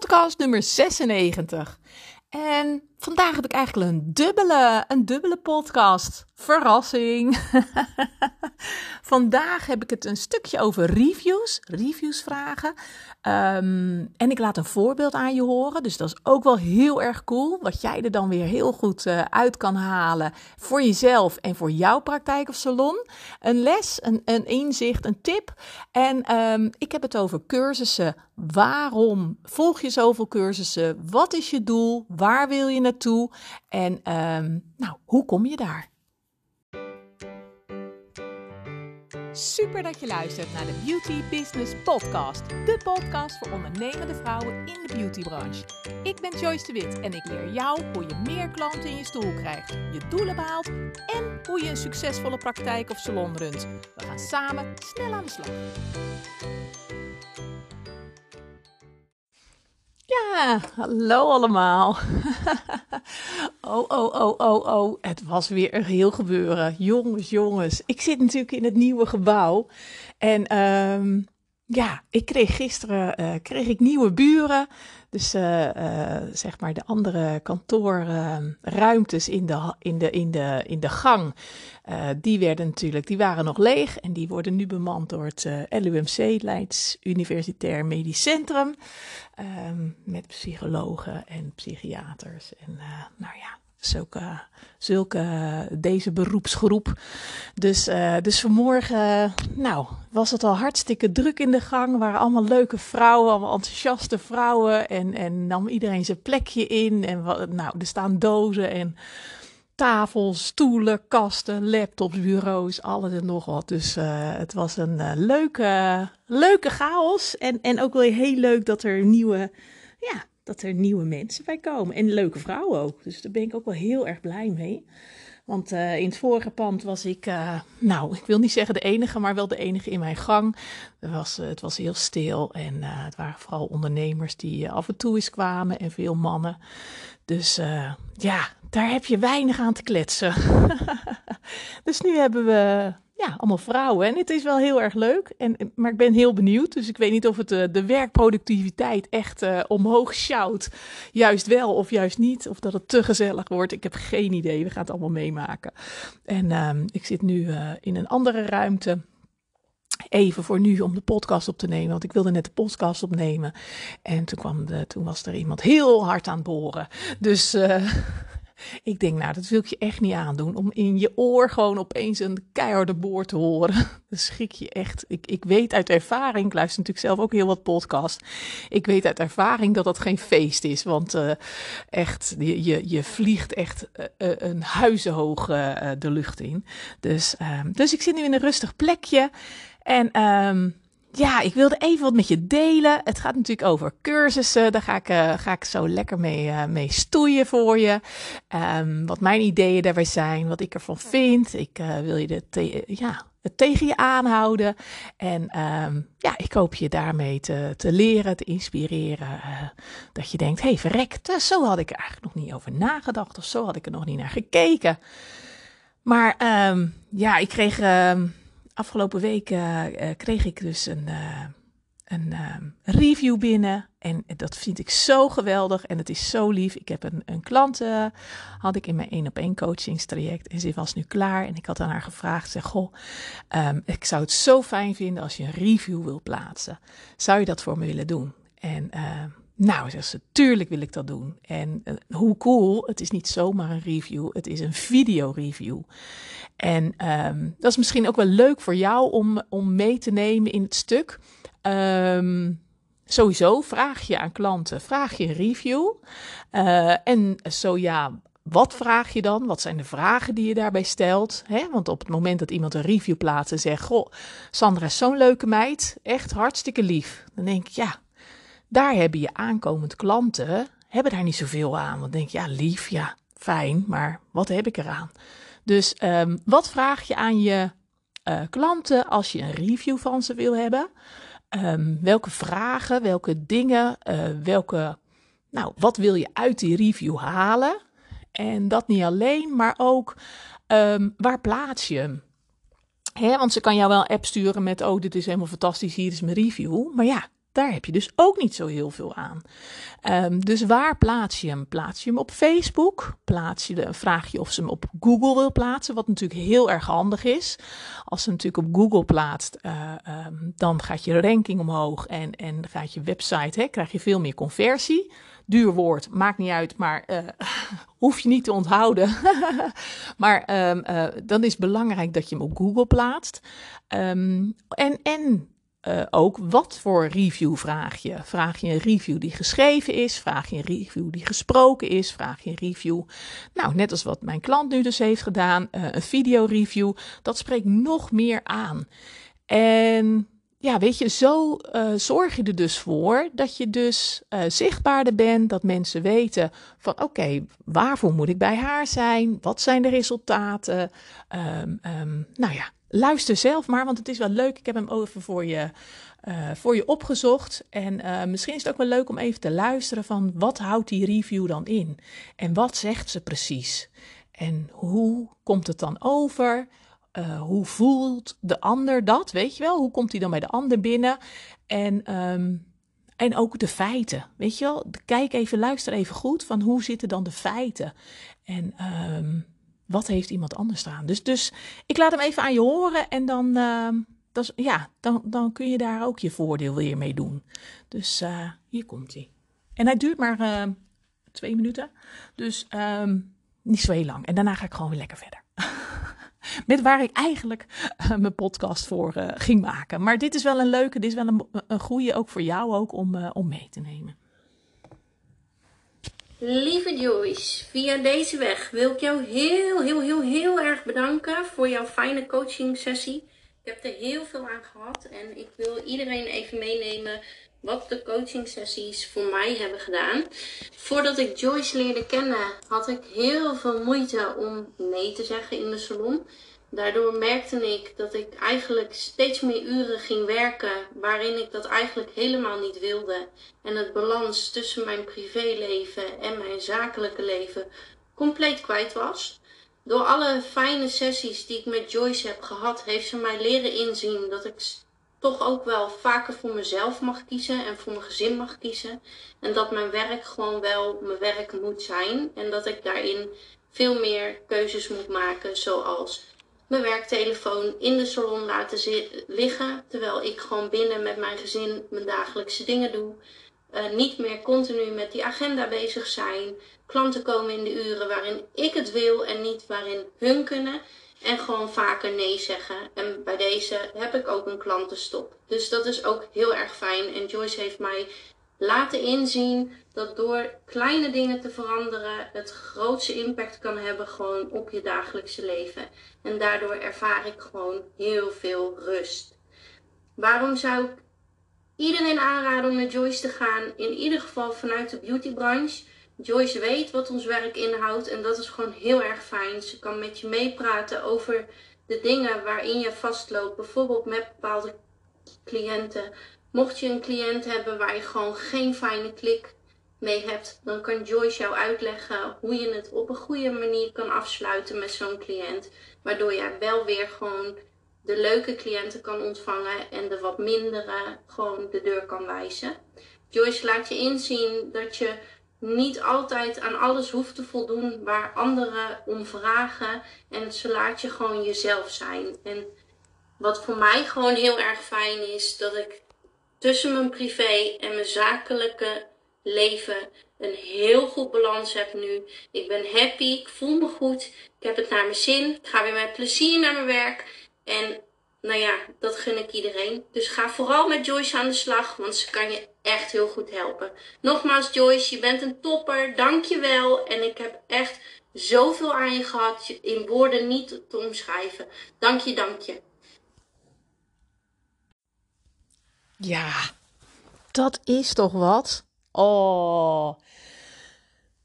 podcast nummer 96. En vandaag heb ik eigenlijk een dubbele, een dubbele podcast. Verrassing. vandaag heb ik het een stukje over reviews, reviews vragen. Um, en ik laat een voorbeeld aan je horen. Dus dat is ook wel heel erg cool. Wat jij er dan weer heel goed uh, uit kan halen voor jezelf en voor jouw praktijk of salon. Een les, een, een inzicht, een tip. En um, ik heb het over cursussen. Waarom volg je zoveel cursussen? Wat is je doel? Waar wil je naartoe? En um, nou, hoe kom je daar? Super dat je luistert naar de Beauty Business Podcast. De podcast voor ondernemende vrouwen in de beautybranche. Ik ben Joyce de Wit en ik leer jou hoe je meer klanten in je stoel krijgt, je doelen behaalt en hoe je een succesvolle praktijk of salon runt. We gaan samen snel aan de slag. Ja, hallo allemaal. oh, oh, oh, oh, oh. Het was weer een heel gebeuren. Jongens, jongens. Ik zit natuurlijk in het nieuwe gebouw. En um, ja, ik kreeg gisteren uh, kreeg ik nieuwe buren. Dus uh, uh, zeg maar de andere kantoorruimtes in de, in, de, in, de, in de gang. die werden natuurlijk, die waren nog leeg. En die worden nu bemand door het LUMC, Leids Universitair Medisch Centrum. Um, met psychologen en psychiaters. En nou ja, zulke, zulke, deze beroepsgroep. Dus, uh, dus vanmorgen, nou, was het al hartstikke druk in de gang. waren allemaal leuke vrouwen, allemaal enthousiaste vrouwen. En, en nam iedereen zijn plekje in. En nou, er staan dozen en tafels, stoelen, kasten, laptops, bureaus, alles en nog wat. Dus uh, het was een uh, leuke, leuke chaos. En, en ook wel heel leuk dat er nieuwe, ja, dat er nieuwe mensen bij komen. En leuke vrouwen ook. Dus daar ben ik ook wel heel erg blij mee. Want uh, in het vorige pand was ik, uh, nou, ik wil niet zeggen de enige, maar wel de enige in mijn gang. Er was, uh, het was heel stil en het waren vooral ondernemers die af en toe eens kwamen en veel mannen. Dus ja, daar heb je weinig aan te kletsen. dus nu hebben we ja, allemaal vrouwen. En het is wel heel erg leuk. En, maar ik ben heel benieuwd. Dus ik weet niet of het de, de werkproductiviteit echt uh, omhoog sjouwt. Juist wel of juist niet. Of dat het te gezellig wordt. Ik heb geen idee. We gaan het allemaal meemaken. En um, ik zit nu uh, in een andere ruimte. Even voor nu om de podcast op te nemen. Want ik wilde net de podcast opnemen. En toen, kwam de, toen was er iemand heel hard aan het boren. Dus. ik denk, nou, dat wil ik je echt niet aandoen. Om in je oor gewoon opeens een keiharde boor te horen. Dan schrik je echt. Ik, ik weet uit ervaring, ik luister natuurlijk zelf ook heel wat podcast. Ik weet uit ervaring dat dat geen feest is. Want uh, echt, je, je, je vliegt echt uh, een huizenhoog de lucht in. Dus, um, dus ik zit nu in een rustig plekje. En um, ja, ik wilde even wat met je delen. Het gaat natuurlijk over cursussen. Daar ga ik, uh, ga ik zo lekker mee, uh, mee stoeien voor je. Um, wat mijn ideeën daarbij zijn, wat ik ervan vind. Ik uh, wil je de ja, het tegen je aanhouden. En um, ja, ik hoop je daarmee te, te leren, te inspireren. dat je denkt, hé hey, verrek, zo had ik er eigenlijk nog niet over nagedacht. Of zo had ik er nog niet naar gekeken. Maar um, ja, ik kreeg afgelopen week uh, kreeg ik dus een, uh, een review binnen. En dat vind ik zo geweldig en het is zo lief. Ik heb een, een klant, had ik in mijn één op één coachingstraject. En ze was nu klaar. En ik had aan haar gevraagd, zeg, goh, um, ik zou het zo fijn vinden als je een review wil plaatsen. Zou je dat voor me willen doen? En nou, zegt ze, tuurlijk wil ik dat doen. En uh, hoe cool, het is niet zomaar een review, het is een video review. En um, dat is misschien ook wel leuk voor jou om, om mee te nemen in het stuk. Um, sowieso vraag je aan klanten, vraag je een review. Uh, en zo ja, wat vraag je dan? Wat zijn de vragen die je daarbij stelt? Want op het moment dat iemand een review plaatst en zegt: Goh, Sandra is zo'n leuke meid, echt hartstikke lief. Dan denk ik: ja, daar hebben je aankomend klanten, hebben daar niet zoveel aan. Want denk je, ja, lief, ja, fijn, maar wat heb ik eraan? Dus um, wat vraag je aan je uh, klanten als je een review van ze wil hebben? Um, welke vragen, welke dingen, uh, welke, nou, wat wil je uit die review halen? En dat niet alleen, maar ook um, waar plaats je hem? Want ze kan jou wel een app sturen met, oh, dit is helemaal fantastisch, hier is mijn review. Maar ja, Daar heb je dus ook niet zo heel veel aan. Ehm, dus waar plaats je hem? Plaats je hem op Facebook? Plaats je de, vraag je of ze hem op Google wil plaatsen, wat natuurlijk heel erg handig is. Als ze natuurlijk op Google plaatst, uh, um, dan gaat je ranking omhoog en, en gaat je website, hè, krijg je veel meer conversie. Duur woord, maakt niet uit, maar uh, hoef je niet te onthouden. maar um, uh, dan is het belangrijk dat je hem op Google plaatst. En, en uh, ook wat voor review vraag je. Vraag je een review die geschreven is? Vraag je een review die gesproken is? Vraag je een review, nou net als wat mijn klant nu dus heeft gedaan, uh, een video review. Dat spreekt nog meer aan. En ja, weet je, zo uh, zorg je er dus voor dat je dus uh, zichtbaarder bent, dat mensen weten van oké, waarvoor moet ik bij haar zijn? Wat zijn de resultaten? Um, um, nou ja, luister zelf maar, want het is wel leuk. Ik heb hem even voor je, uh, voor je opgezocht. En uh, misschien is het ook wel leuk om even te luisteren van wat houdt die review dan in? En wat zegt ze precies? En hoe komt het dan over? Uh, hoe voelt de ander dat? Weet je wel? Hoe komt hij dan bij de ander binnen? En, um, en ook de feiten. Weet je wel? Kijk even, luister even goed van hoe zitten dan de feiten? En um, wat heeft iemand anders staan? Dus, dus ik laat hem even aan je horen en dan, dat, ja, dan, dan kun je daar ook je voordeel weer mee doen. Dus uh, hier komt hij. En hij duurt maar uh, twee minuten, dus um, niet zo heel lang. En daarna ga ik gewoon weer lekker verder. Met waar ik eigenlijk uh, mijn podcast voor uh, ging maken. Maar dit is wel een leuke, dit is wel een, een goede ook voor jou ook om, om mee te nemen. Lieve Joyce, via deze weg wil ik jou heel, heel, heel, heel erg bedanken voor jouw fijne coaching sessie. Ik heb er heel veel aan gehad en ik wil iedereen even meenemen wat de coaching sessies voor mij hebben gedaan. Voordat ik Joyce leerde kennen, had ik heel veel moeite om nee te zeggen in de salon. Daardoor merkte ik dat ik eigenlijk steeds meer uren ging werken waarin ik dat eigenlijk helemaal niet wilde. En het balans tussen mijn privéleven en mijn zakelijke leven compleet kwijt was. Door alle fijne sessies die ik met Joyce heb gehad, heeft ze mij leren inzien dat ik toch ook wel vaker voor mezelf mag kiezen en voor mijn gezin mag kiezen. En dat mijn werk gewoon wel mijn werk moet zijn. En dat ik daarin veel meer keuzes moet maken, zoals mijn werktelefoon in de salon laten liggen. Terwijl ik gewoon binnen met mijn gezin mijn dagelijkse dingen doe. Uh, niet meer continu met die agenda bezig zijn. Klanten komen in de uren waarin ik het wil en niet waarin hun kunnen. En gewoon vaker nee zeggen. En bij deze heb ik ook een klantenstop. Dus dat is ook heel erg fijn. En Joyce heeft mij laten inzien dat door kleine dingen te veranderen het grootste impact kan hebben gewoon op je dagelijkse leven. En daardoor ervaar ik gewoon heel veel rust. Waarom zou ik iedereen aanraden om naar Joyce te gaan? In ieder geval vanuit de beautybranche. Joyce weet wat ons werk inhoudt en dat is gewoon heel erg fijn. Ze kan met je meepraten over de dingen waarin je vastloopt, bijvoorbeeld met bepaalde cliënten. Mocht je een cliënt hebben waar je gewoon geen fijne klik mee hebt, dan kan Joyce jou uitleggen hoe je het op een goede manier kan afsluiten met zo'n cliënt. Waardoor je wel weer gewoon de leuke cliënten kan ontvangen en de wat mindere gewoon de deur kan wijzen. Joyce laat je inzien dat je niet altijd aan alles hoeft te voldoen waar anderen om vragen. En ze laat je gewoon jezelf zijn. En wat voor mij gewoon heel erg fijn is, dat ik tussen mijn privé en mijn zakelijke leven een heel goed balans heb nu. Ik ben happy, ik voel me goed, ik heb het naar mijn zin, ik ga weer met plezier naar mijn werk. En nou ja, dat gun ik iedereen. Dus ga vooral met Joyce aan de slag, want ze kan je echt heel goed helpen. Nogmaals Joyce, je bent een topper, dank je wel. En ik heb echt zoveel aan je gehad, in woorden niet te omschrijven. Dank je, dank je. Ja, dat is toch wat? Oh,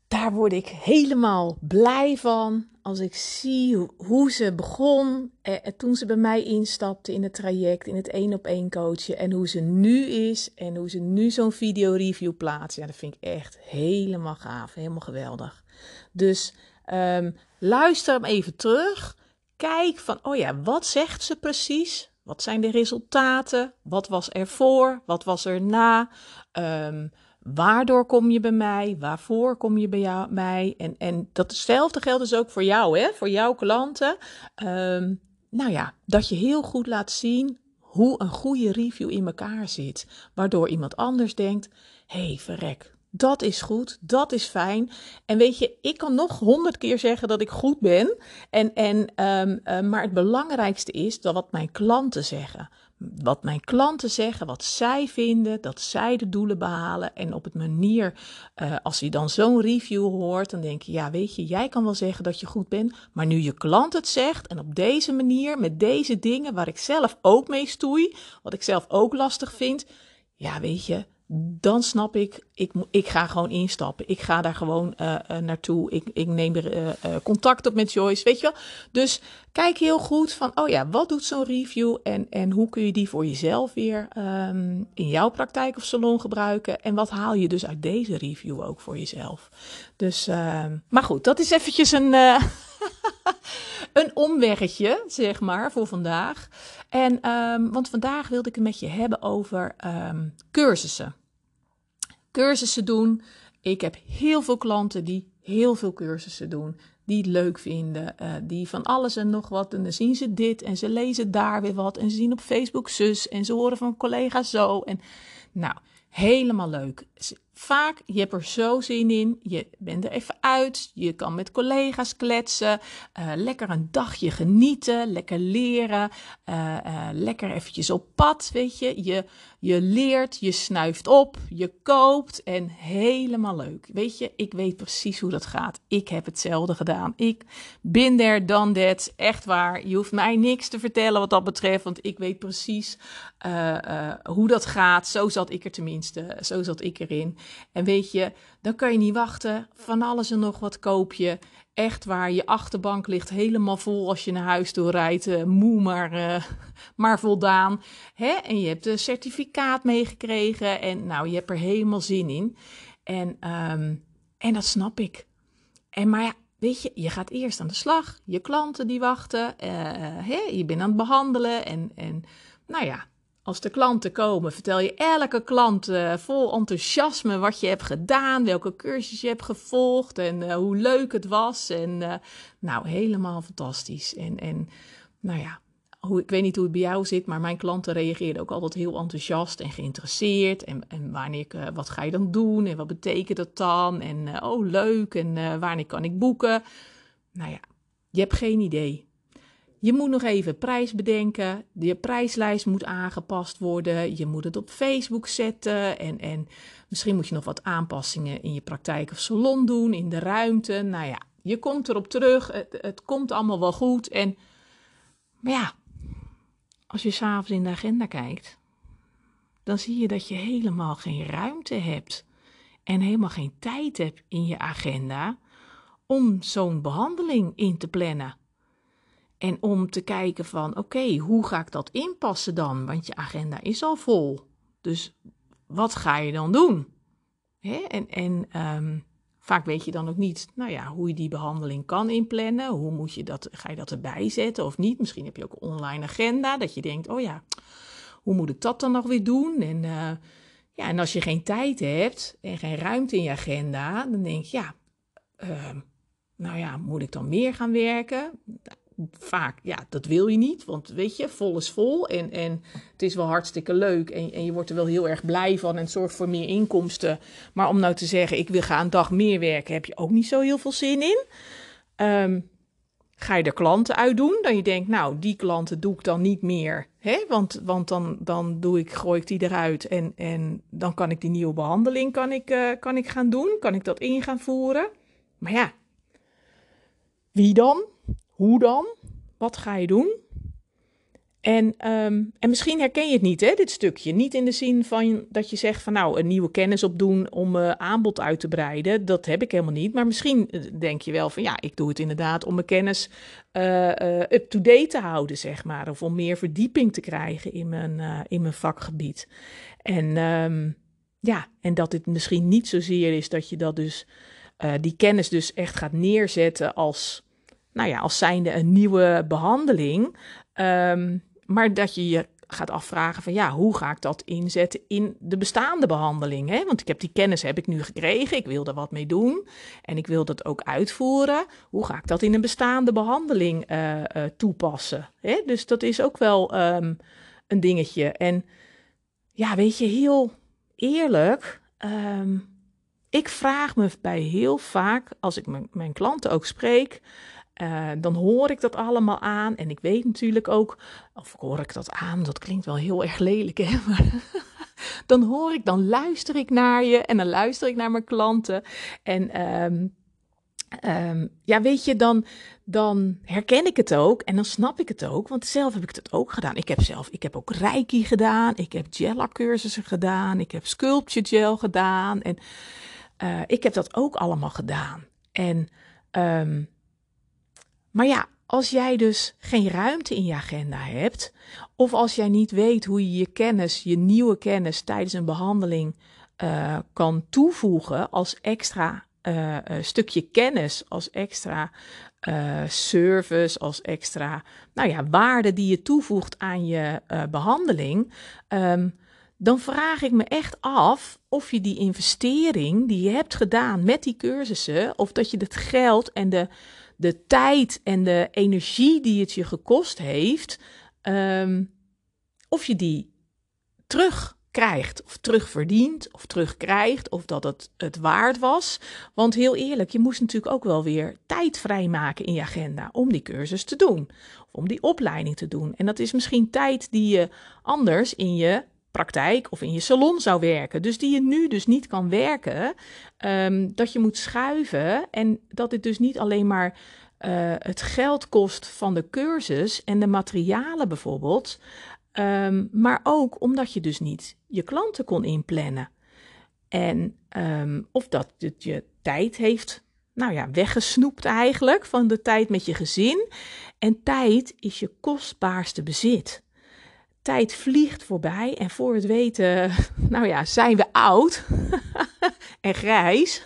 daar word ik helemaal blij van als ik zie hoe, ze begon eh, toen ze bij mij instapte in het traject, in het één op één coachen en hoe ze nu is en hoe ze nu zo'n video review plaatst. Ja, dat vind ik echt helemaal gaaf, helemaal geweldig. Dus um, luister hem even terug. Kijk van, oh ja, wat zegt ze precies? Wat zijn de resultaten? Wat was er voor? Wat was er na? Um, waardoor kom je bij mij? Waarvoor kom je bij mij? En, en datzelfde geldt dus ook voor jou, hè? voor jouw klanten. Um, nou ja, dat je heel goed laat zien hoe een goede review in elkaar zit. Waardoor iemand anders denkt: hé, hey, verrek, dat is goed, dat is fijn. En weet je, ik kan nog honderd keer zeggen dat ik goed ben. En, en, um, maar het belangrijkste is dat wat mijn klanten zeggen. Wat mijn klanten zeggen, wat zij vinden, dat zij de doelen behalen. En op het manier, uh, als je dan zo'n review hoort, dan denk je, ja, weet je, jij kan wel zeggen dat je goed bent. Maar nu je klant het zegt en op deze manier, met deze dingen waar ik zelf ook mee stoei, wat ik zelf ook lastig vind. Ja, weet je, dan snap ik, ik, ik ga gewoon instappen. Ik ga daar gewoon uh, uh, naartoe. Ik, ik neem er uh, contact op met Joyce, weet je wel. Dus kijk heel goed van, oh ja, wat doet zo'n review en, en hoe kun je die voor jezelf weer um, in jouw praktijk of salon gebruiken? En wat haal je dus uit deze review ook voor jezelf? Dus, ehm, maar goed, dat is eventjes een, een omweggetje, zeg maar, voor vandaag. En, um, want vandaag wilde ik het met je hebben over cursussen cursussen doen. Ik heb heel veel klanten die heel veel cursussen doen. Die het leuk vinden. Uh, die van alles en nog wat. En dan zien ze dit en ze lezen daar weer wat. En ze zien op Facebook zus. En ze horen van collega's zo. En nou, helemaal leuk vaak, je hebt er zo zin in, je bent er even uit, je kan met collega's kletsen, uh, lekker een dagje genieten, lekker leren, uh, uh, lekker eventjes op pad, weet je. je. Je leert, je snuift op, je koopt en helemaal leuk. Weet je, ik weet precies hoe dat gaat. Ik heb hetzelfde gedaan. Ik ben there, done that, echt waar. Je hoeft mij niks te vertellen wat dat betreft, want ik weet precies hoe dat gaat. Zo zat ik er tenminste, zo zat ik erin. En weet je, dan kan je niet wachten. Van alles en nog wat koop je. Echt waar, je achterbank ligt helemaal vol als je naar huis toe rijdt. Uh, moe, maar, uh, maar voldaan. Hè? En je hebt een certificaat meegekregen. En nou, je hebt er helemaal zin in. En, um, en dat snap ik. En maar ja, weet je, je gaat eerst aan de slag. Je klanten die wachten. Uh, hè? Je bent aan het behandelen. En, en nou ja, als de klanten komen, vertel je elke klant uh, vol enthousiasme wat je hebt gedaan, welke cursus je hebt gevolgd en uh, hoe leuk het was. En uh, nou, helemaal fantastisch. En, en nou ja, hoe, ik weet niet hoe het bij jou zit, maar mijn klanten reageerden ook altijd heel enthousiast en geïnteresseerd. En, en wanneer, wat ga je dan doen en wat betekent dat dan? En oh, leuk en wanneer kan ik boeken? Nou ja, je hebt geen idee. Je moet nog even prijs bedenken. Je prijslijst moet aangepast worden. Je moet het op Facebook zetten. En, en misschien moet je nog wat aanpassingen in je praktijk of salon doen, in de ruimte. Nou ja, je komt erop terug. Het, het komt allemaal wel goed. En, maar ja, als je s'avonds in de agenda kijkt, dan zie je dat je helemaal geen ruimte hebt. En helemaal geen tijd hebt in je agenda om zo'n behandeling in te plannen. En om te kijken van, oké, hoe ga ik dat inpassen dan? Want je agenda is al vol. Dus wat ga je dan doen? Hè? En, en um, vaak weet je dan ook niet, nou ja, hoe je die behandeling kan inplannen. Hoe moet je dat, ga je dat erbij zetten of niet? Misschien heb je ook een online agenda, dat je denkt, oh ja, hoe moet ik dat dan nog weer doen? En, uh, ja, en als je geen tijd hebt en geen ruimte in je agenda, dan denk je, ja, uh, nou ja, moet ik dan meer gaan werken? Vaak, ja, dat wil je niet. Want weet je, vol is vol. En, en het is wel hartstikke leuk. En, en je wordt er wel heel erg blij van. En het zorgt voor meer inkomsten. Maar om nou te zeggen, ik wil gaan een dag meer werken, heb je ook niet zo heel veel zin in. Um, ga je er klanten uit doen? Dan je denkt, nou, die klanten doe ik dan niet meer. Hè? Want, want dan, dan doe ik, gooi ik die eruit. En, en dan kan ik die nieuwe behandeling kan ik, uh, kan ik gaan doen. Kan ik dat in gaan voeren. Maar ja, wie dan? Hoe dan? Wat ga je doen? En, um, en misschien herken je het niet, hè, dit stukje. Niet in de zin van dat je zegt van nou, een nieuwe kennis opdoen om uh, aanbod uit te breiden. Dat heb ik helemaal niet. Maar misschien eh, denk je wel van ja, ik doe het inderdaad om mijn kennis uh, up-to-date te houden, zeg maar. Of om meer verdieping te krijgen in mijn, in mijn vakgebied. En um, ja, en dat het misschien niet zozeer is dat je dat dus, die kennis dus echt gaat neerzetten als nou ja, als zijnde een nieuwe behandeling. Um, maar dat je je gaat afvragen van ja, hoe ga ik dat inzetten in de bestaande behandeling? Hè? Want ik heb die kennis heb ik nu gekregen, ik wil er wat mee doen en ik wil dat ook uitvoeren. Hoe ga ik dat in een bestaande behandeling uh, uh, toepassen? Hè? Dus dat is ook wel um, een dingetje. En ja, weet je, heel eerlijk, um, ik vraag me bij heel vaak, als ik mijn klanten ook spreek, uh, dan hoor ik dat allemaal aan. En ik weet natuurlijk ook, of hoor ik dat aan, dat klinkt wel heel erg lelijk, hè? Maar dan hoor ik, dan luister ik naar je en dan luister ik naar mijn klanten. En um, um, ja, weet je, dan, dan herken ik het ook en dan snap ik het ook. Want zelf heb ik het ook gedaan. Ik heb zelf, ik heb ook Reiki gedaan. Ik heb Gela cursussen gedaan. Ik heb Sculpture Gel gedaan. En uh, ik heb dat ook allemaal gedaan. En um, maar ja, als jij dus geen ruimte in je agenda hebt, of als jij niet weet hoe je je kennis, je nieuwe kennis tijdens een behandeling uh, kan toevoegen als extra uh, stukje kennis, als extra service, als extra nou ja, waarde die je toevoegt aan je behandeling, um, dan vraag ik me echt af of je die investering die je hebt gedaan met die cursussen, of dat je het geld en de de tijd en de energie die het je gekost heeft, um, of je die terugkrijgt, of terugverdient, of terugkrijgt, of dat het het waard was. Want heel eerlijk, je moest natuurlijk ook wel weer tijd vrijmaken in je agenda om die cursus te doen, of om die opleiding te doen. En dat is misschien tijd die je anders in je praktijk of in je salon zou werken. Dus die je nu dus niet kan werken. Um, dat je moet schuiven en dat het dus niet alleen maar uh, het geld kost van de cursus en de materialen bijvoorbeeld. Um, maar ook omdat je dus niet je klanten kon inplannen. En um, of dat het je tijd heeft, nou ja, weggesnoept eigenlijk van de tijd met je gezin. En tijd is je kostbaarste bezit tijd vliegt voorbij en voor het weten, nou ja, zijn we oud en grijs.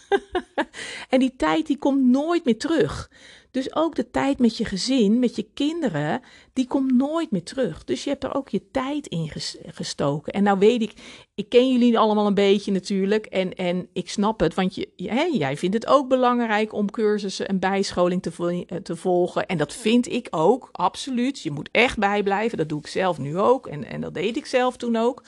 en die tijd die komt nooit meer terug. Dus ook de tijd met je gezin, met je kinderen, die komt nooit meer terug. Dus je hebt er ook je tijd in gestoken. En nou weet ik, ik ken jullie allemaal een beetje natuurlijk. En, en ik snap het, want je, hè, jij vindt het ook belangrijk om cursussen en bijscholing te, eh, te volgen. En dat vind ik ook, absoluut. Je moet echt bijblijven. Dat doe ik zelf nu ook. En, en dat deed ik zelf toen ook.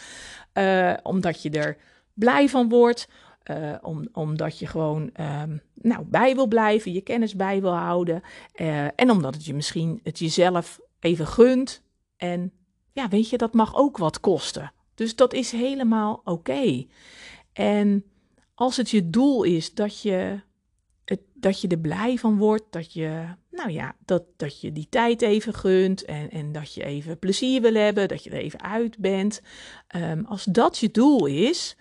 Uh, omdat je er blij van wordt uh, om, omdat je gewoon um, nou, bij wil blijven, je kennis bij wil houden. Uh, en omdat het je misschien het jezelf even gunt. En ja, weet je, dat mag ook wat kosten. Dus dat is helemaal oké. En als het je doel is dat je, dat je er blij van wordt, dat je, nou ja, dat, dat je die tijd even gunt en, en dat je even plezier wil hebben, dat je er even uit bent. Um, als dat je doel is,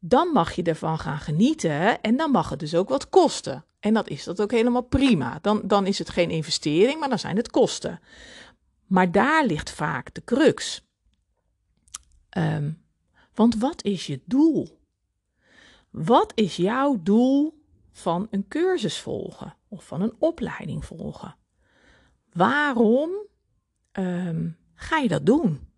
dan mag je ervan gaan genieten en dan mag het dus ook wat kosten. En dat is dat ook helemaal prima. Dan, dan is het geen investering, maar dan zijn het kosten. Maar daar ligt vaak de crux. Um, want wat is je doel? Wat is jouw doel van een cursus volgen of van een opleiding volgen? Waarom um, ga je dat doen?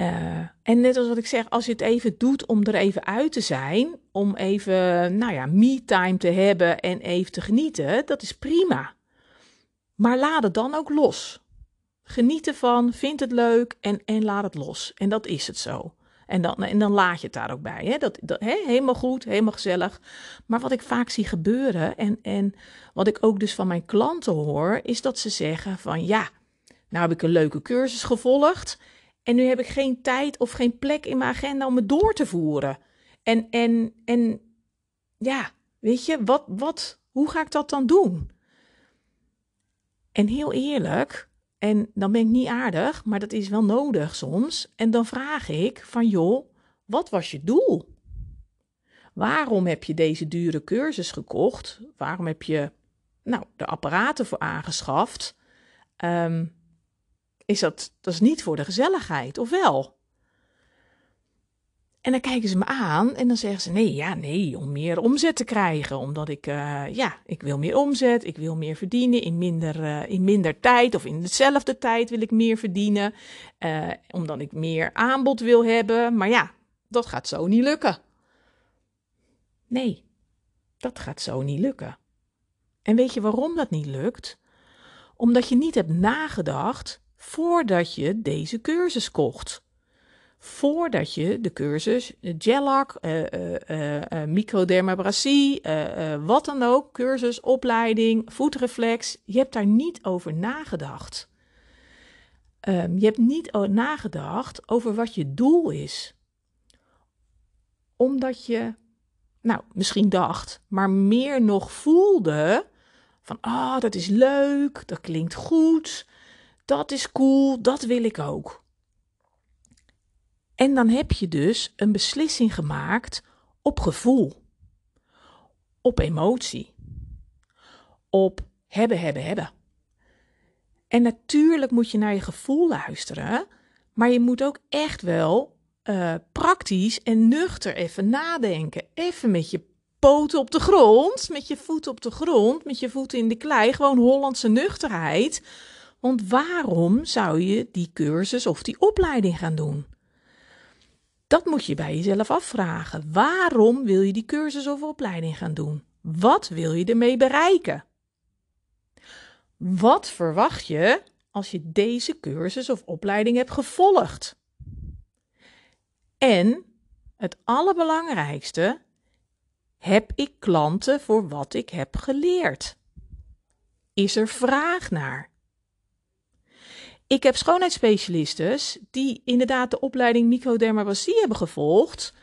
Uh, en net als wat ik zeg, als je het even doet om er even uit te zijn, om even, nou ja, me-time te hebben en even te genieten, dat is prima. Maar laat het dan ook los. Geniet ervan, vind het leuk en, en laat het los. En dat is het zo. En dan, en dan laat je het daar ook bij. Hè? Dat, dat, hè? Helemaal goed, helemaal gezellig. Maar wat ik vaak zie gebeuren en, en wat ik ook dus van mijn klanten hoor, is dat ze zeggen van ja, nou heb ik een leuke cursus gevolgd. En nu heb ik geen tijd of geen plek in mijn agenda om het door te voeren. En, en, en ja, weet je, wat, wat, hoe ga ik dat dan doen? En heel eerlijk, en dan ben ik niet aardig, maar dat is wel nodig soms. En dan vraag ik van joh, wat was je doel? Waarom heb je deze dure cursus gekocht? Waarom heb je nou, de apparaten voor aangeschaft? Um, is dat, dat is niet voor de gezelligheid, of wel? En dan kijken ze me aan en dan zeggen ze: nee, ja, nee, om meer omzet te krijgen. Omdat ik, uh, ja, ik wil meer omzet, ik wil meer verdienen in minder, uh, in minder tijd of in dezelfde tijd wil ik meer verdienen. Uh, omdat ik meer aanbod wil hebben. Maar ja, dat gaat zo niet lukken. Nee, dat gaat zo niet lukken. En weet je waarom dat niet lukt? Omdat je niet hebt nagedacht voordat je deze cursus kocht voordat je de cursus GELAC, uh, uh, uh, microdermabrasie, wat dan ook, cursus, opleiding, voetreflex, je hebt daar niet over nagedacht. Um, je hebt niet nagedacht over wat je doel is. Omdat je, nou, misschien dacht, maar meer nog voelde van, ah, dat is leuk, dat klinkt goed, dat is cool, dat wil ik ook. En dan heb je dus een beslissing gemaakt op gevoel, op emotie, op hebben, hebben, hebben. En natuurlijk moet je naar je gevoel luisteren, maar je moet ook echt wel uh, praktisch en nuchter even nadenken. Even met je poten op de grond, met je voeten op de grond, met je voeten in de klei, gewoon Hollandse nuchterheid. Want waarom zou je die cursus of die opleiding gaan doen? Dat moet je bij jezelf afvragen. Waarom wil je die cursus of opleiding gaan doen? Wat wil je ermee bereiken? Wat verwacht je als je deze cursus of opleiding hebt gevolgd? En het allerbelangrijkste, heb ik klanten voor wat ik heb geleerd? Is er vraag naar? Ik heb schoonheidsspecialistes die inderdaad de opleiding microdermabrasie hebben gevolgd,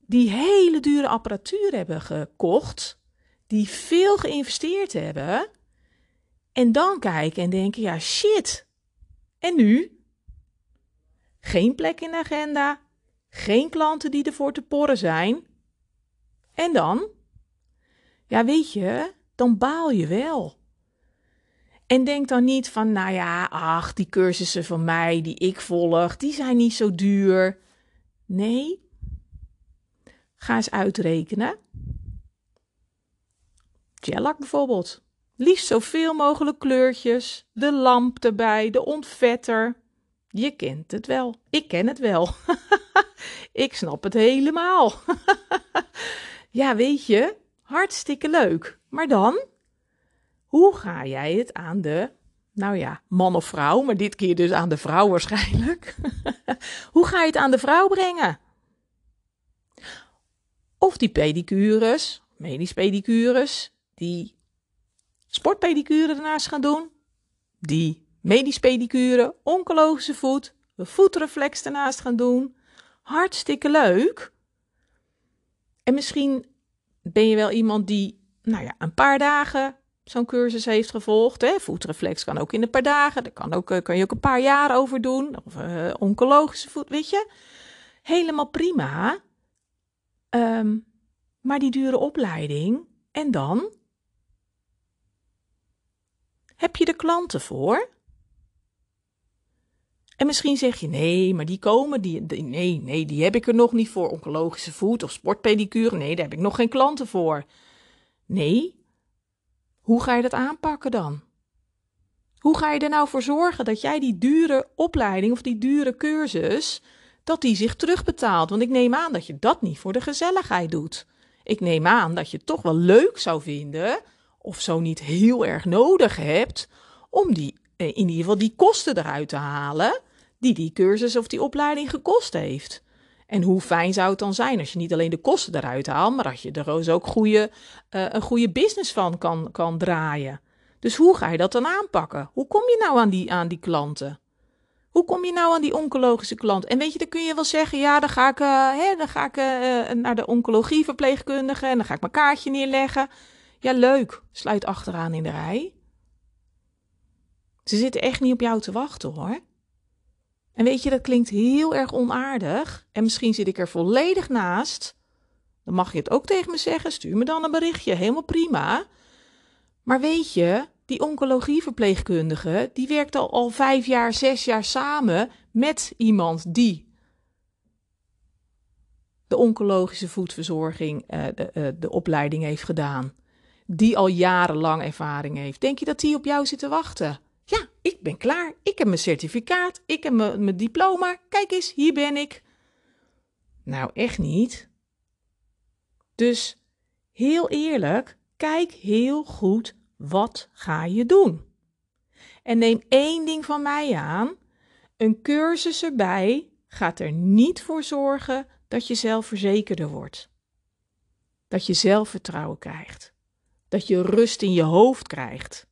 die hele dure apparatuur hebben gekocht, die veel geïnvesteerd hebben, en dan kijken en denken: ja, shit. En nu? Geen plek in de agenda, geen klanten die ervoor te porren zijn. En dan? Ja, weet je, dan baal je wel. En denk dan niet van, nou ja, ach, die cursussen van mij die ik volg, die zijn niet zo duur. Nee. Ga eens uitrekenen. Gelak bijvoorbeeld. Liefst zoveel mogelijk kleurtjes, de lamp erbij, de ontvetter. Je kent het wel. Ik ken het wel. ik snap het helemaal. ja, weet je, hartstikke leuk. Maar dan? Hoe ga jij het aan de, nou ja, man of vrouw, maar dit keer dus aan de vrouw waarschijnlijk. Hoe ga je het aan de vrouw brengen? Of die pedicures, medisch pedicures, die sportpedicure ernaast gaan doen, die medisch pedicure, oncologische voet, voetreflex ernaast gaan doen. Hartstikke leuk. En misschien ben je wel iemand die, nou ja, een paar dagen zo'n cursus heeft gevolgd. Hè. Voetreflex kan ook in een paar dagen. Daar kan, ook, eh, kan je ook een paar jaar over doen. Of uh, oncologische voet, weet je. Helemaal prima. Um, maar die dure opleiding. En dan? Heb je de klanten voor? En misschien zeg je, nee, maar die komen, die, die, nee, nee, die heb ik er nog niet voor. Oncologische voet of sportpedicure, nee, daar heb ik nog geen klanten voor. Nee, hoe ga je dat aanpakken dan? Hoe ga je er nou voor zorgen dat jij die dure opleiding of die dure cursus, dat die zich terugbetaalt? Want ik neem aan dat je dat niet voor de gezelligheid doet. Ik neem aan dat je het toch wel leuk zou vinden, of zo niet heel erg nodig hebt, om die, eh, in ieder geval die kosten eruit te halen die die cursus of die opleiding gekost heeft. En hoe fijn zou het dan zijn als je niet alleen de kosten eruit haalt, maar dat je er dus ook goede, uh, een goede business van kan, kan draaien. Dus hoe ga je dat dan aanpakken? Hoe kom je nou aan die, aan die klanten? Hoe kom je nou aan die oncologische klant? En weet je, dan kun je wel zeggen, ja, dan ga ik, uh, hè, dan ga ik uh, naar de oncologieverpleegkundige en dan ga ik mijn kaartje neerleggen. Ja, leuk. Sluit achteraan in de rij. Ze zitten echt niet op jou te wachten hoor. En weet je, dat klinkt heel erg onaardig. En misschien zit ik er volledig naast. Dan mag je het ook tegen me zeggen. Stuur me dan een berichtje. Helemaal prima. Maar weet je, die oncologieverpleegkundige, die werkt al, vijf jaar, zes jaar samen met iemand die de oncologische voedverzorging uh, de, uh, de opleiding heeft gedaan. Die al jarenlang ervaring heeft. Denk je dat die op jou zit te wachten? Ik ben klaar. Ik heb mijn certificaat. Ik heb mijn diploma. Kijk eens, hier ben ik. Nou, echt niet. Dus heel eerlijk, kijk heel goed wat ga je doen. En neem één ding van mij aan: een cursus erbij gaat er niet voor zorgen dat je zelfverzekerder wordt. Dat je zelfvertrouwen krijgt. Dat je rust in je hoofd krijgt.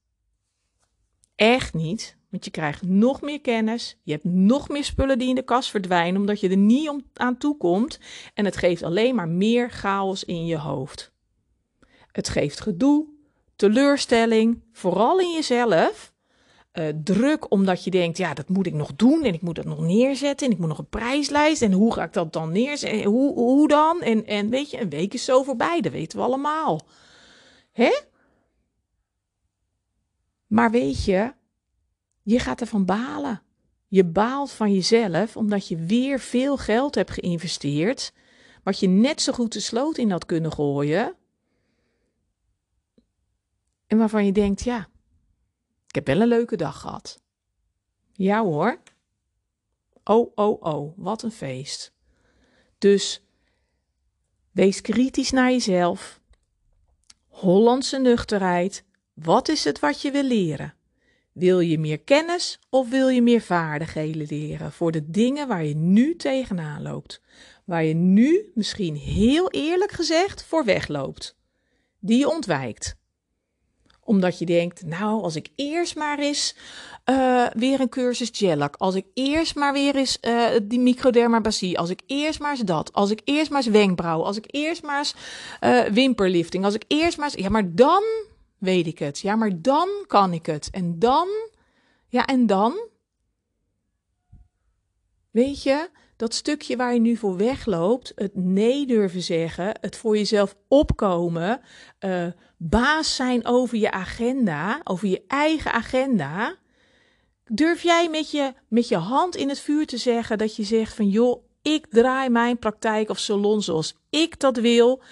Echt niet, want je krijgt nog meer kennis. Je hebt nog meer spullen die in de kast verdwijnen omdat je er niet om, aan toe komt. En het geeft alleen maar meer chaos in je hoofd. Het geeft gedoe, teleurstelling, vooral in jezelf. Uh, druk omdat je denkt, ja, dat moet ik nog doen en ik moet dat nog neerzetten en ik moet nog een prijslijst en hoe ga ik dat dan neerzetten? Hoe, hoe dan? En, en weet je, een week is zo voorbij, dat weten we allemaal. Hè? Maar weet je, je gaat ervan balen. Je baalt van jezelf omdat je weer veel geld hebt geïnvesteerd, wat je net zo goed de sloot in had kunnen gooien. En waarvan je denkt, ja, ik heb wel een leuke dag gehad. Ja hoor. Oh, oh, oh, wat een feest. Dus wees kritisch naar jezelf. Hollandse nuchterheid. Wat is het wat je wil leren? Wil je meer kennis of wil je meer vaardigheden leren voor de dingen waar je nu tegenaan loopt? Waar je nu misschien heel eerlijk gezegd voor wegloopt. Die je ontwijkt omdat je denkt, nou, als ik eerst maar eens uh, weer een cursus Gellac, als ik eerst maar weer eens uh, die microdermabrasie, als ik eerst maar eens dat, als ik eerst maar eens wenkbrauw, als ik eerst maar eens uh, wimperlifting, als ik eerst maar eens, ja, maar dan weet ik het. Ja, maar dan kan ik het. En dan, ja, en dan? Weet je, dat stukje waar je nu voor wegloopt, het nee durven zeggen, het voor jezelf opkomen, uh, baas zijn over je agenda, over je eigen agenda. Durf jij met je, met je hand in het vuur te zeggen dat je zegt van joh, ik draai mijn praktijk of salon zoals ik dat wil,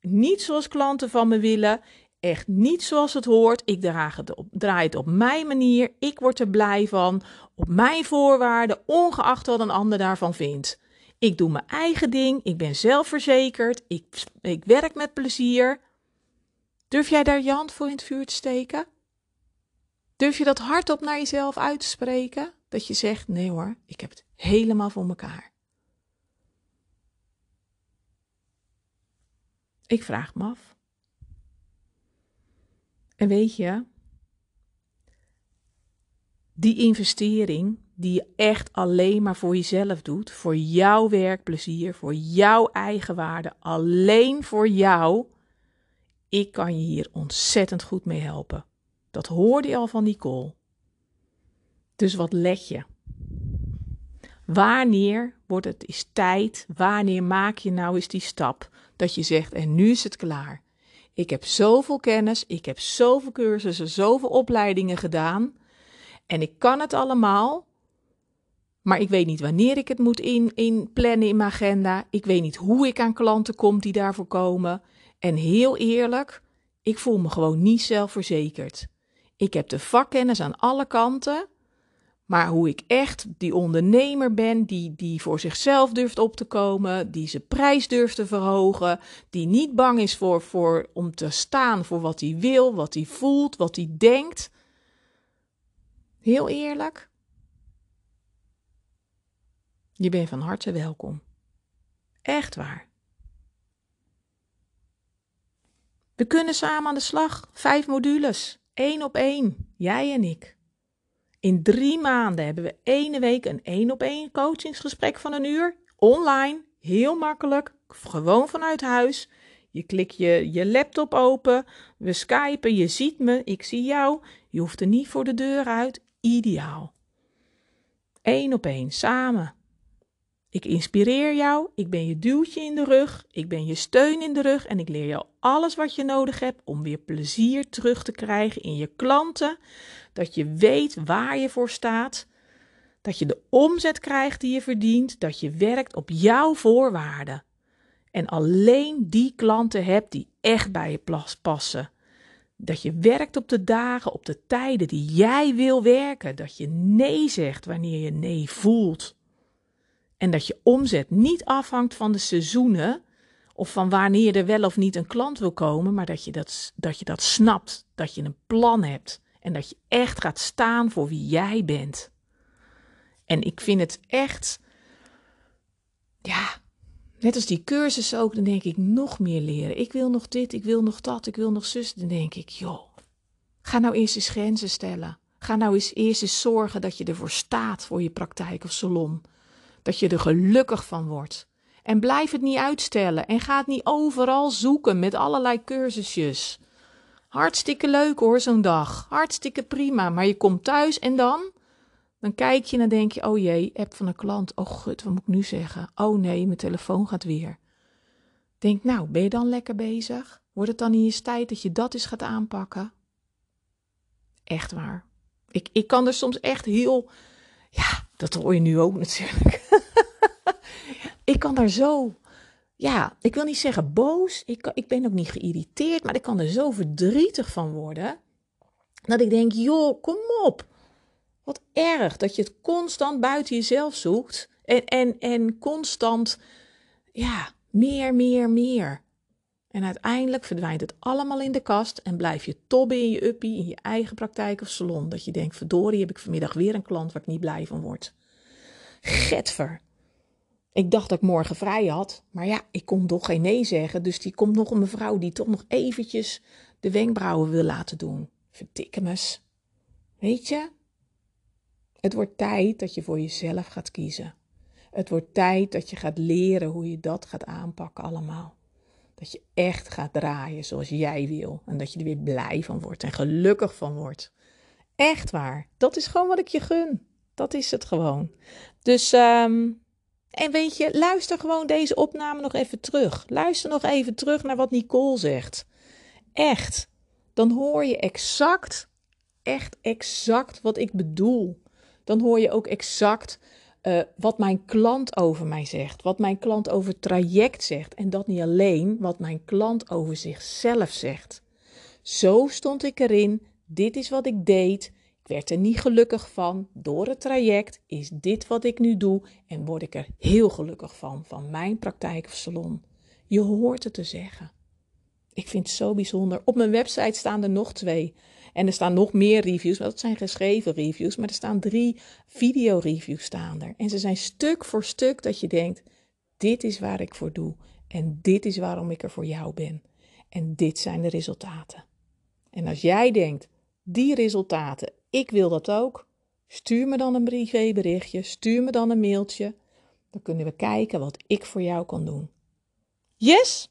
niet zoals klanten van me willen, echt niet zoals het hoort. Ik draag het op, draai het op mijn manier, ik word er blij van, op mijn voorwaarden, ongeacht wat een ander daarvan vindt. Ik doe mijn eigen ding, ik ben zelfverzekerd, ik, ik werk met plezier. Durf jij daar je hand voor in het vuur te steken? Durf je dat hardop naar jezelf uit te spreken? Dat je zegt: nee hoor, ik heb het helemaal voor mekaar. Ik vraag me af. En weet je, die investering die je echt alleen maar voor jezelf doet, voor jouw werkplezier, voor jouw eigen waarde, alleen voor jou, ik kan je hier ontzettend goed mee helpen. Dat hoorde je al van Nicole. Dus wat let je? Wanneer wordt het is tijd? Wanneer maak je nou eens die stap dat je zegt en nu is het klaar? Ik heb zoveel kennis, ik heb zoveel cursussen, zoveel opleidingen gedaan en ik kan het allemaal. Maar ik weet niet wanneer ik het moet in, in plannen in mijn agenda. Ik weet niet hoe ik aan klanten kom die daarvoor komen. En heel eerlijk, ik voel me gewoon niet zelfverzekerd. Ik heb de vakkennis aan alle kanten. Maar hoe ik echt die ondernemer ben, die, die voor zichzelf durft op te komen, die zijn prijs durft te verhogen, die niet bang is voor, voor, om te staan voor wat hij wil, wat hij voelt, wat hij denkt. Heel eerlijk, je bent van harte welkom. Echt waar. We kunnen samen aan de slag. Vijf modules. één op één. Jij en ik. In drie maanden hebben we ene week een één op één coachingsgesprek van een uur. Online. Heel makkelijk. Gewoon vanuit huis. Je klikt je, je laptop open. We skypen. Je ziet me. Ik zie jou. Je hoeft er niet voor de deur uit. Ideaal. Eén op één. Samen. Ik inspireer jou, ik ben je duwtje in de rug, ik ben je steun in de rug en ik leer jou alles wat je nodig hebt om weer plezier terug te krijgen in je klanten. Dat je weet waar je voor staat, dat je de omzet krijgt die je verdient, dat je werkt op jouw voorwaarden. En alleen die klanten hebt die echt bij je passen. Dat je werkt op de dagen, op de tijden die jij wil werken. Dat je nee zegt wanneer je nee voelt. En dat je omzet niet afhangt van de seizoenen of van wanneer er wel of niet een klant wil komen, maar dat je dat, dat je dat snapt, dat je een plan hebt en dat je echt gaat staan voor wie jij bent. En ik vind het echt, ja, net als die cursus ook, dan denk ik nog meer leren. Ik wil nog dit, ik wil nog dat, ik wil nog zus. Dan denk ik, joh, ga nou eerst eens grenzen stellen. Ga nou eens eerst eens zorgen dat je ervoor staat voor je praktijk of salon. Dat je er gelukkig van wordt. En blijf het niet uitstellen en ga het niet overal zoeken met allerlei cursusjes. Hartstikke leuk hoor, zo'n dag. Hartstikke prima. Maar je komt thuis en dan? Dan kijk je en dan denk je: oh jee, app van een klant. Oh gut, wat moet ik nu zeggen? Oh nee, mijn telefoon gaat weer. Denk, nou, ben je dan lekker bezig? Wordt het dan niet eens tijd dat je dat eens gaat aanpakken? Echt waar. Ik, ik kan er soms echt heel. Ja, dat hoor je nu ook natuurlijk. Ik kan daar zo. Ja, ik wil niet zeggen boos. Ik, ik ben ook niet geïrriteerd. Maar ik kan er zo verdrietig van worden. Dat ik denk: joh, kom op. Wat erg dat je het constant buiten jezelf zoekt en, en, en constant, ja, meer, meer, meer. En uiteindelijk verdwijnt het allemaal in de kast en blijf je tobben in je uppie, in je eigen praktijk of salon. Dat je denkt, verdorie, heb ik vanmiddag weer een klant waar ik niet blij van word. Getver. Ik dacht dat ik morgen vrij had, maar ja, ik kon toch geen nee zeggen. Dus die komt nog een mevrouw die toch nog eventjes de wenkbrauwen wil laten doen. Verdikkemes. Weet je, het wordt tijd dat je voor jezelf gaat kiezen. Het wordt tijd dat je gaat leren hoe je dat gaat aanpakken allemaal. Dat je echt gaat draaien zoals jij wil. En dat je er weer blij van wordt en gelukkig van wordt. Echt waar. Dat is gewoon wat ik je gun. Dat is het gewoon. Dus, um, en weet je, luister gewoon deze opname nog even terug. Luister nog even terug naar wat Nicole zegt. Echt. Dan hoor je exact, echt exact wat ik bedoel dan hoor je ook exact uh, wat mijn klant over mij zegt, wat mijn klant over traject zegt. En dat niet alleen, wat mijn klant over zichzelf zegt. Zo stond ik erin, dit is wat ik deed. Werd er niet gelukkig van. Door het traject is dit wat ik nu doe en word ik er heel gelukkig van, van mijn praktijk of salon. Je hoort het te zeggen. Ik vind het zo bijzonder. Op mijn website staan er nog twee. En er staan nog meer reviews, dat zijn geschreven reviews. Maar er staan drie video-reviews staan er. En ze zijn stuk voor stuk dat je denkt, dit is waar ik voor doe. En dit is waarom ik er voor jou ben. En dit zijn de resultaten. En als jij denkt, die resultaten, ik wil dat ook. Stuur me dan een privéberichtje, stuur me dan een mailtje. Dan kunnen we kijken wat ik voor jou kan doen. Yes?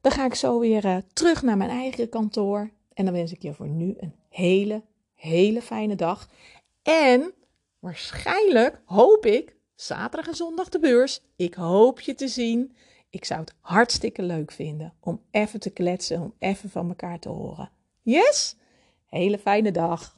Dan ga ik zo weer uh, terug naar mijn eigen kantoor. En dan wens ik je voor nu een hele, hele fijne dag. En waarschijnlijk, hoop ik, zaterdag en zondag de beurs. Ik hoop je te zien. Ik zou het hartstikke leuk vinden om even te kletsen, om even van elkaar te horen. Yes? Hele fijne dag.